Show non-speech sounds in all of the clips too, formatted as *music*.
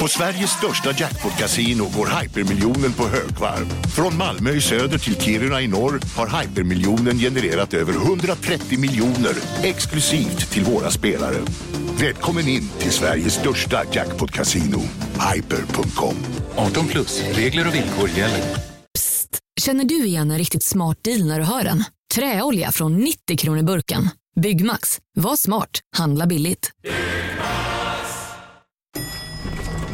På Sveriges största jackpot-kasino går hypermiljonen på högvarv. Från Malmö i söder till Kiruna i norr har hypermiljonen genererat över 130 miljoner exklusivt till våra spelare. Välkommen in till Sveriges största jackpot-kasino, hyper.com. 18 plus, regler och villkor gäller. Psst, känner du igen en riktigt smart deal när du hör den? Träolja från 90 kronor burken. Byggmax, var smart, handla billigt.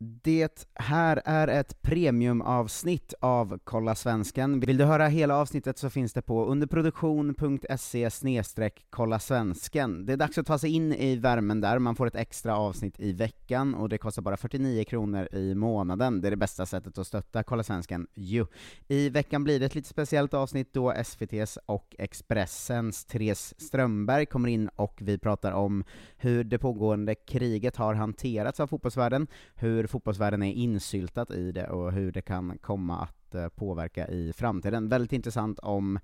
Det här är ett premiumavsnitt av Kolla Svensken. Vill du höra hela avsnittet så finns det på underproduktion.se kolla svensken. Det är dags att ta sig in i värmen där, man får ett extra avsnitt i veckan, och det kostar bara 49 kronor i månaden. Det är det bästa sättet att stötta Kolla Svensken ju. I veckan blir det ett lite speciellt avsnitt då SVT's och Expressens Therese Strömberg kommer in och vi pratar om hur det pågående kriget har hanterats av fotbollsvärlden, hur fotbollsvärlden är insyltat i det och hur det kan komma att eh, påverka i framtiden. Väldigt intressant om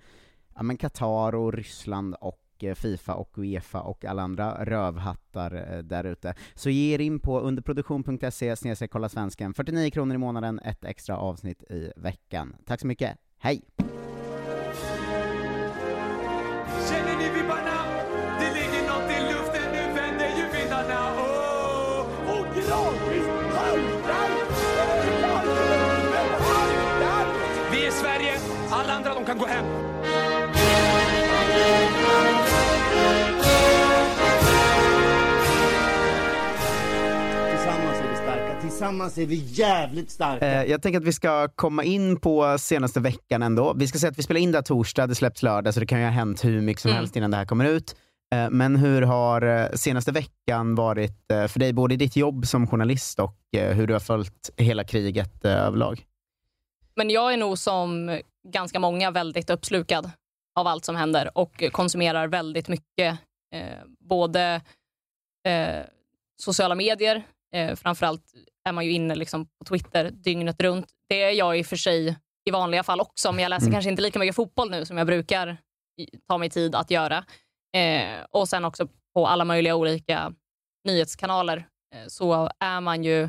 ja, Qatar och Ryssland och eh, Fifa och Uefa och alla andra rövhattar eh, där ute. Så ge er in på underproduktion.se kolla svensken. 49 kronor i månaden, ett extra avsnitt i veckan. Tack så mycket, hej! Alla de kan gå hem. Tillsammans är vi starka, tillsammans är vi jävligt starka. Eh, jag tänker att vi ska komma in på senaste veckan ändå. Vi ska säga att vi spelar in det här torsdag, det släpps lördag, så det kan ju ha hänt hur mycket som Mm. helst innan det här kommer ut. Eh, Men hur har eh, senaste veckan varit eh, för dig, både i ditt jobb som journalist och eh, hur du har följt hela kriget eh, överlag? Men jag är nog som ganska många väldigt uppslukad av allt som händer och konsumerar väldigt mycket. Eh, både eh, sociala medier, eh, framförallt är man ju inne liksom på Twitter dygnet runt. Det är jag i och för sig i vanliga fall också, men jag läser Mm. kanske inte lika mycket fotboll nu som jag brukar ta mig tid att göra. Eh, och sen också på alla möjliga olika nyhetskanaler eh, så är man ju,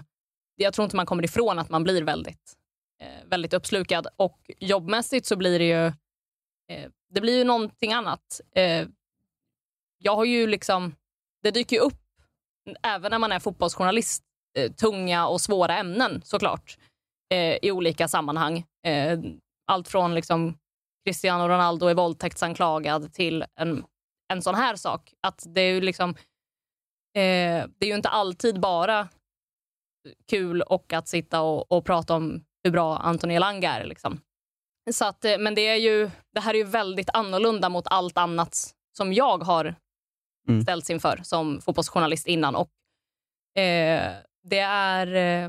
jag tror inte man kommer ifrån att man blir väldigt Eh, väldigt uppslukad. Och jobbmässigt så blir det ju, eh, det blir ju någonting annat. Eh, jag har ju liksom, det dyker ju upp, även när man är fotbollsjournalist, eh, tunga och svåra ämnen såklart, eh, i olika sammanhang. Eh, allt från liksom Cristiano Ronaldo är våldtäktsanklagad till en, en sån här sak. Att det är ju liksom, eh, det är ju inte alltid bara kul och att sitta och, och prata om hur bra Anthony Elanga är. Liksom. Så att, eh, men det, är ju, det här är ju väldigt annorlunda mot allt annat som jag har Mm. ställts inför som fotbollsjournalist innan. Och, eh, det, är, eh,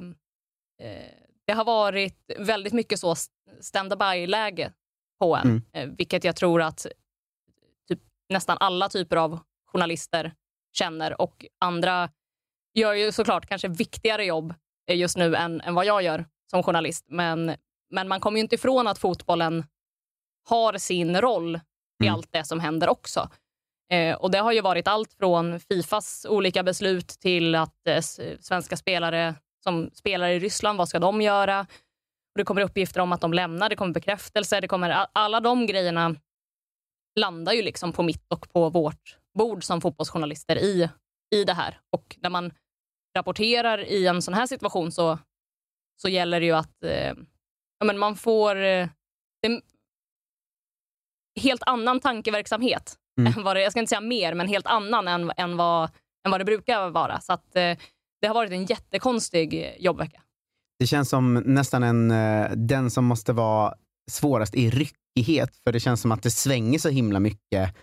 eh, det har varit väldigt mycket så stand-by-läge på en, Mm. eh, vilket jag tror att typ, nästan alla typer av journalister känner och andra gör ju såklart kanske viktigare jobb eh, just nu än, än vad jag gör som journalist. Men, men man kommer ju inte ifrån att fotbollen har sin roll i Mm. allt det som händer också. Eh, och Det har ju varit allt från Fifas olika beslut till att eh, svenska spelare som spelar i Ryssland, vad ska de göra? Och det kommer uppgifter om att de lämnar, det kommer bekräftelser, det kommer, alla de grejerna landar ju liksom på mitt och på vårt bord som fotbollsjournalister i, i det här. Och när man rapporterar i en sån här situation så, så gäller det ju att eh, ja, men man får eh, är helt annan tankeverksamhet. Mm. Än vad det, jag ska inte säga mer, men helt annan än, än, vad, än vad det brukar vara. Så att, eh, det har varit en jättekonstig eh, jobbvecka. Det känns som nästan en, eh, den som måste vara svårast i ryckighet, för det känns som att det svänger så himla mycket.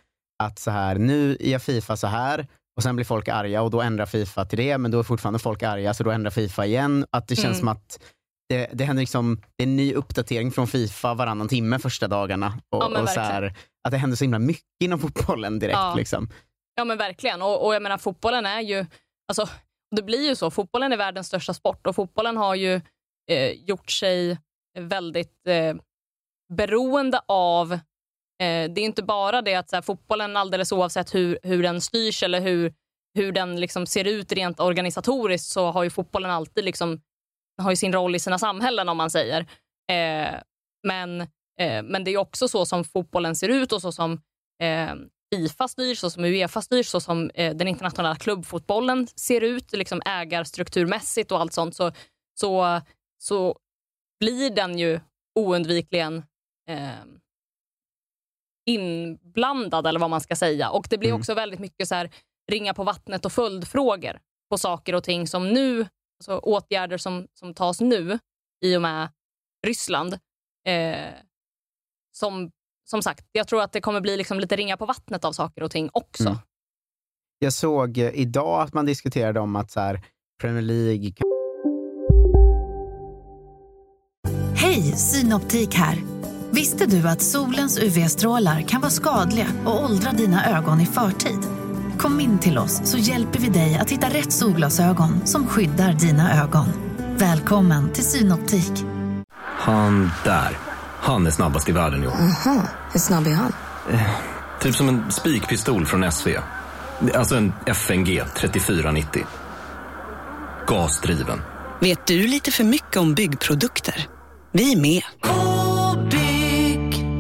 Att så här, nu gör Fifa så här, och sen blir folk arga och då ändrar Fifa till det, men då är fortfarande folk arga, så då ändrar Fifa igen. Att det känns Mm. som att det, det händer liksom, det är en ny uppdatering från Fifa varannan timme första dagarna. Och, Ja, och så här, att det händer så himla mycket inom fotbollen direkt. Ja. Liksom. Ja men verkligen. Och, och jag menar fotbollen är ju, alltså det blir ju så, fotbollen är världens största sport och fotbollen har ju eh, gjort sig väldigt eh, beroende av, eh, det är inte bara det att så här, fotbollen alldeles oavsett hur, hur den styrs eller hur, hur den liksom ser ut rent organisatoriskt så har ju fotbollen alltid liksom, har ju sin roll i sina samhällen om man säger. Eh, men, eh, men det är också så som fotbollen ser ut och så som eh, Fifa styrs, så som Uefa styrs, så som eh, den internationella klubbfotbollen ser ut, liksom ägarstrukturmässigt och allt sånt, så, så, så blir den ju oundvikligen eh, inblandad, eller vad man ska säga. Och det blir Mm. också väldigt mycket så här, ringa på vattnet och följdfrågor på saker och ting som nu, alltså åtgärder som, som tas nu i och med Ryssland. Eh, som, som sagt, jag tror att det kommer bli liksom lite ringa på vattnet av saker och ting också. Mm. Jag såg eh, idag att man diskuterade om att så här, Premier League kan Hej, Synoptik här. Visste du att solens UV-strålar kan vara skadliga och åldra dina ögon i förtid? Kom in till oss så hjälper vi dig att hitta rätt solglasögon som skyddar dina ögon. Välkommen till Synoptik. Han där. Han är snabbast i världen år. Aha, hur snabb är han? Typ som en spikpistol från SV. Alltså en FNG 3490. Gasdriven. Vet du lite för mycket om byggprodukter? Vi är med.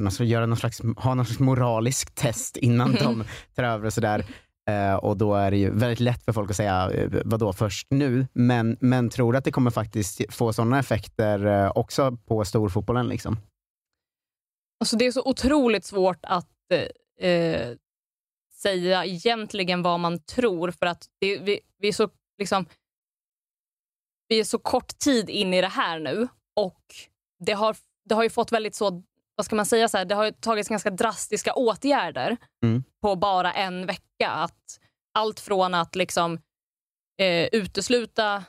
någon, göra någon slags, ha någon slags moralisk test innan de *laughs* tar över och sådär. Eh, och då är det ju väldigt lätt för folk att säga eh, vadå först nu, men, men tror du att det kommer faktiskt få sådana effekter eh, också på storfotbollen? Liksom? Alltså det är så otroligt svårt att eh, eh, säga egentligen vad man tror för att det, vi, vi, är så, liksom, vi är så kort tid in i det här nu och det har, det har ju fått väldigt så, vad ska man säga, så här, det har tagits ganska drastiska åtgärder Mm. på bara en vecka. Att allt från att liksom eh, utesluta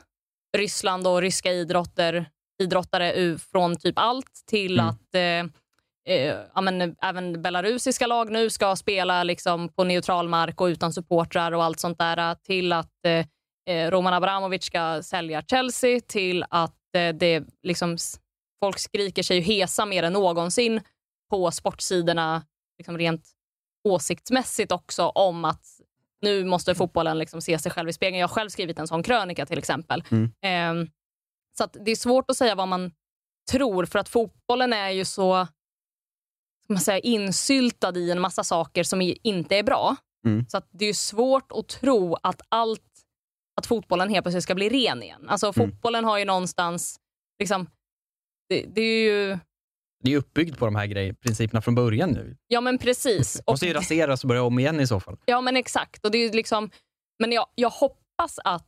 Ryssland och ryska idrotter, idrottare från typ allt till Mm. att eh, eh, ja, men, även belarusiska lag nu ska spela liksom, på neutral mark och utan supportrar och allt sånt där till att eh, eh, Roman Abramovic ska sälja Chelsea till att eh, det liksom, folk skriker sig ju hesa mer än någonsin på sportsidorna liksom rent åsiktsmässigt också om att nu måste fotbollen liksom se sig själv i spegeln. Jag har själv skrivit en sån krönika till exempel. Mm. Ehm, så det är svårt att säga vad man tror för att fotbollen är ju så man säga, insyltad i en massa saker som inte är bra. Mm. Så det är svårt att tro att allt att fotbollen helt plötsligt ska bli ren igen. Alltså Mm. fotbollen har ju någonstans liksom, det, det är ju Det är uppbyggt på de här grejer, principerna från början nu. Ja men precis. måste ju raseras och börja om igen i så fall. Ja men exakt. Och det är liksom, men jag, jag hoppas att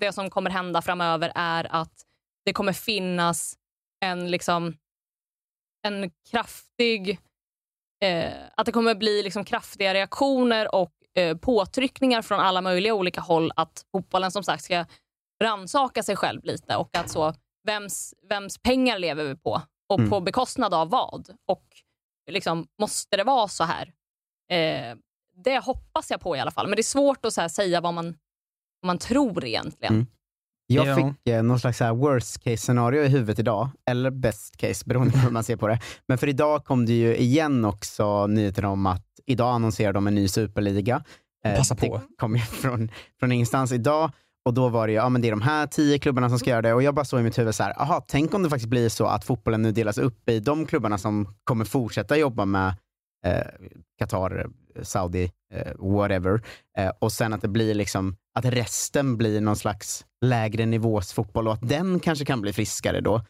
det som kommer hända framöver är att det kommer finnas en liksom en kraftig eh, att det kommer bli liksom kraftiga reaktioner och eh, påtryckningar från alla möjliga olika håll att fotbollen som sagt ska rannsaka sig själv lite och att så vems, vems pengar lever vi på och Mm. på bekostnad av vad? Och liksom, måste det vara så här? Eh, det hoppas jag på i alla fall. Men det är svårt att så här, säga vad man, vad man tror egentligen. Mm. Jag Ja. fick eh, någon slags här worst case scenario i huvudet idag, eller best case beroende på hur man ser på det. Men för idag kom det ju igen också nyheter om att idag annonserar de en ny superliga. Eh, Passa på. Det kom ju från, från ingenstans idag. Och då var det ju, ja men det är de här tio klubbarna som ska göra det. Och jag bara såg i mitt huvud så här, aha, tänk om det faktiskt blir så att fotbollen nu delas upp i de klubbarna som kommer fortsätta jobba med eh, Qatar, Saudi, eh, whatever. Eh, och sen att det blir liksom, att resten blir någon slags lägre nivås fotboll och att den kanske kan bli friskare då.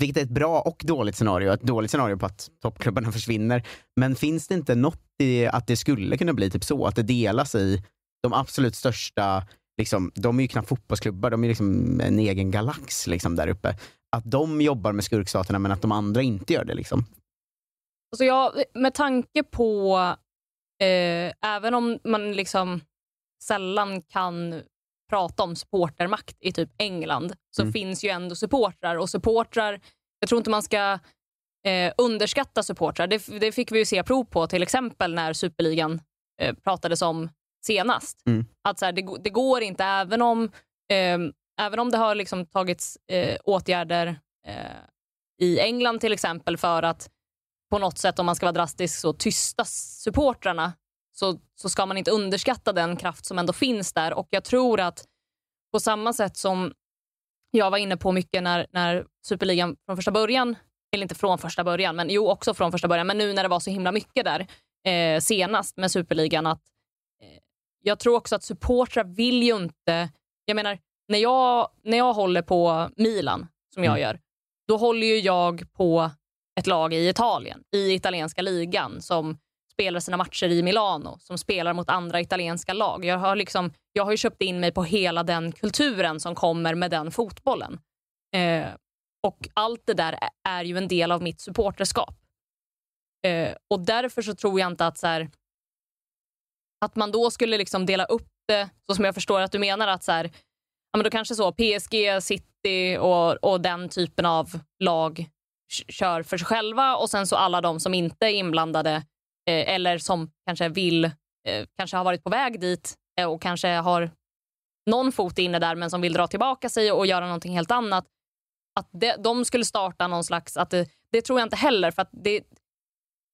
vilket är ett bra och dåligt scenario. Ett dåligt scenario på att toppklubbarna *laughs* försvinner. Men finns det inte något i att det skulle kunna bli typ så, att det delas i de absolut största, liksom, de är ju knappt fotbollsklubbar, de är liksom en egen galax liksom, där uppe. Att de jobbar med skurkstaterna men att de andra inte gör det. Liksom. Alltså jag, med tanke på, eh, även om man liksom sällan kan prata om supportermakt i typ England, så Mm. finns ju ändå supportrar. Och supportrar, jag tror inte man ska eh, underskatta supportrar. Det, det fick vi ju se prov på till exempel när superligan eh, pratades om senast. Mm. Att så här, det, det går inte, även om, eh, även om det har liksom tagits eh, åtgärder eh, i England till exempel för att på något sätt, om man ska vara drastisk, så tysta supportrarna så, så ska man inte underskatta den kraft som ändå finns där. Och jag tror att på samma sätt som jag var inne på mycket när, när Superligan från första början, eller inte från första början, men jo också från första början, men nu när det var så himla mycket där eh, senast med Superligan, att eh, jag tror också att supportrar vill ju inte, jag menar, när jag, när jag håller på Milan, som jag Mm. gör, då håller ju jag på ett lag i Italien, i italienska ligan, som spelar sina matcher i Milano, som spelar mot andra italienska lag. Jag har, liksom, jag har ju köpt in mig på hela den kulturen som kommer med den fotbollen. Eh, och allt det där är- är ju en del av mitt supporterskap. Eh, och därför så tror jag inte att så här, att man då skulle liksom dela upp det, så som jag förstår att du menar, att så här, ja, men då kanske så PSG, City och, och den typen av lag kör för sig själva och sen så alla de som inte är inblandade eh, eller som kanske vill, eh, kanske har varit på väg dit eh, och kanske har någon fot inne där men som vill dra tillbaka sig och göra någonting helt annat. Att de, de skulle starta någon slags, att det, det tror jag inte heller för att det,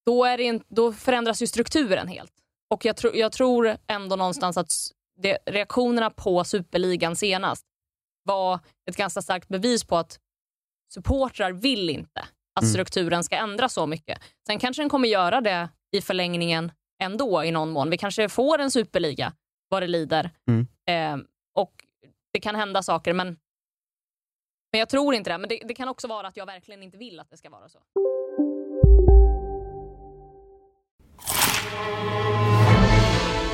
då, är det, då förändras ju strukturen helt. Och jag, tro, jag tror ändå någonstans att det, reaktionerna på superligan senast var ett ganska starkt bevis på att supportrar vill inte att Mm. strukturen ska ändras så mycket. Sen kanske den kommer göra det i förlängningen ändå i någon mån. Vi kanske får en superliga vad det lider. Mm. Eh, och det kan hända saker men, men jag tror inte det. Men det, det kan också vara att jag verkligen inte vill att det ska vara så.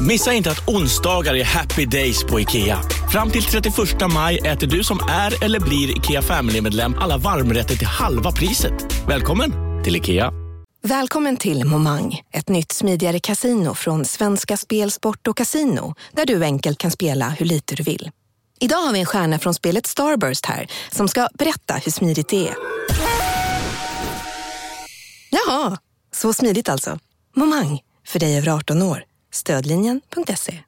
Missa inte att onsdagar är happy days på IKEA. Fram till 31 maj äter du som är eller blir IKEA Family-medlem alla varmrätter till halva priset. Välkommen till IKEA. Välkommen till Momang, ett nytt smidigare kasino från Svenska Spel, Sport och Casino där du enkelt kan spela hur lite du vill. Idag har vi en stjärna från spelet Starburst här som ska berätta hur smidigt det är. Jaha, så smidigt alltså. Momang, för dig över 18 år. Stödlinjen.se.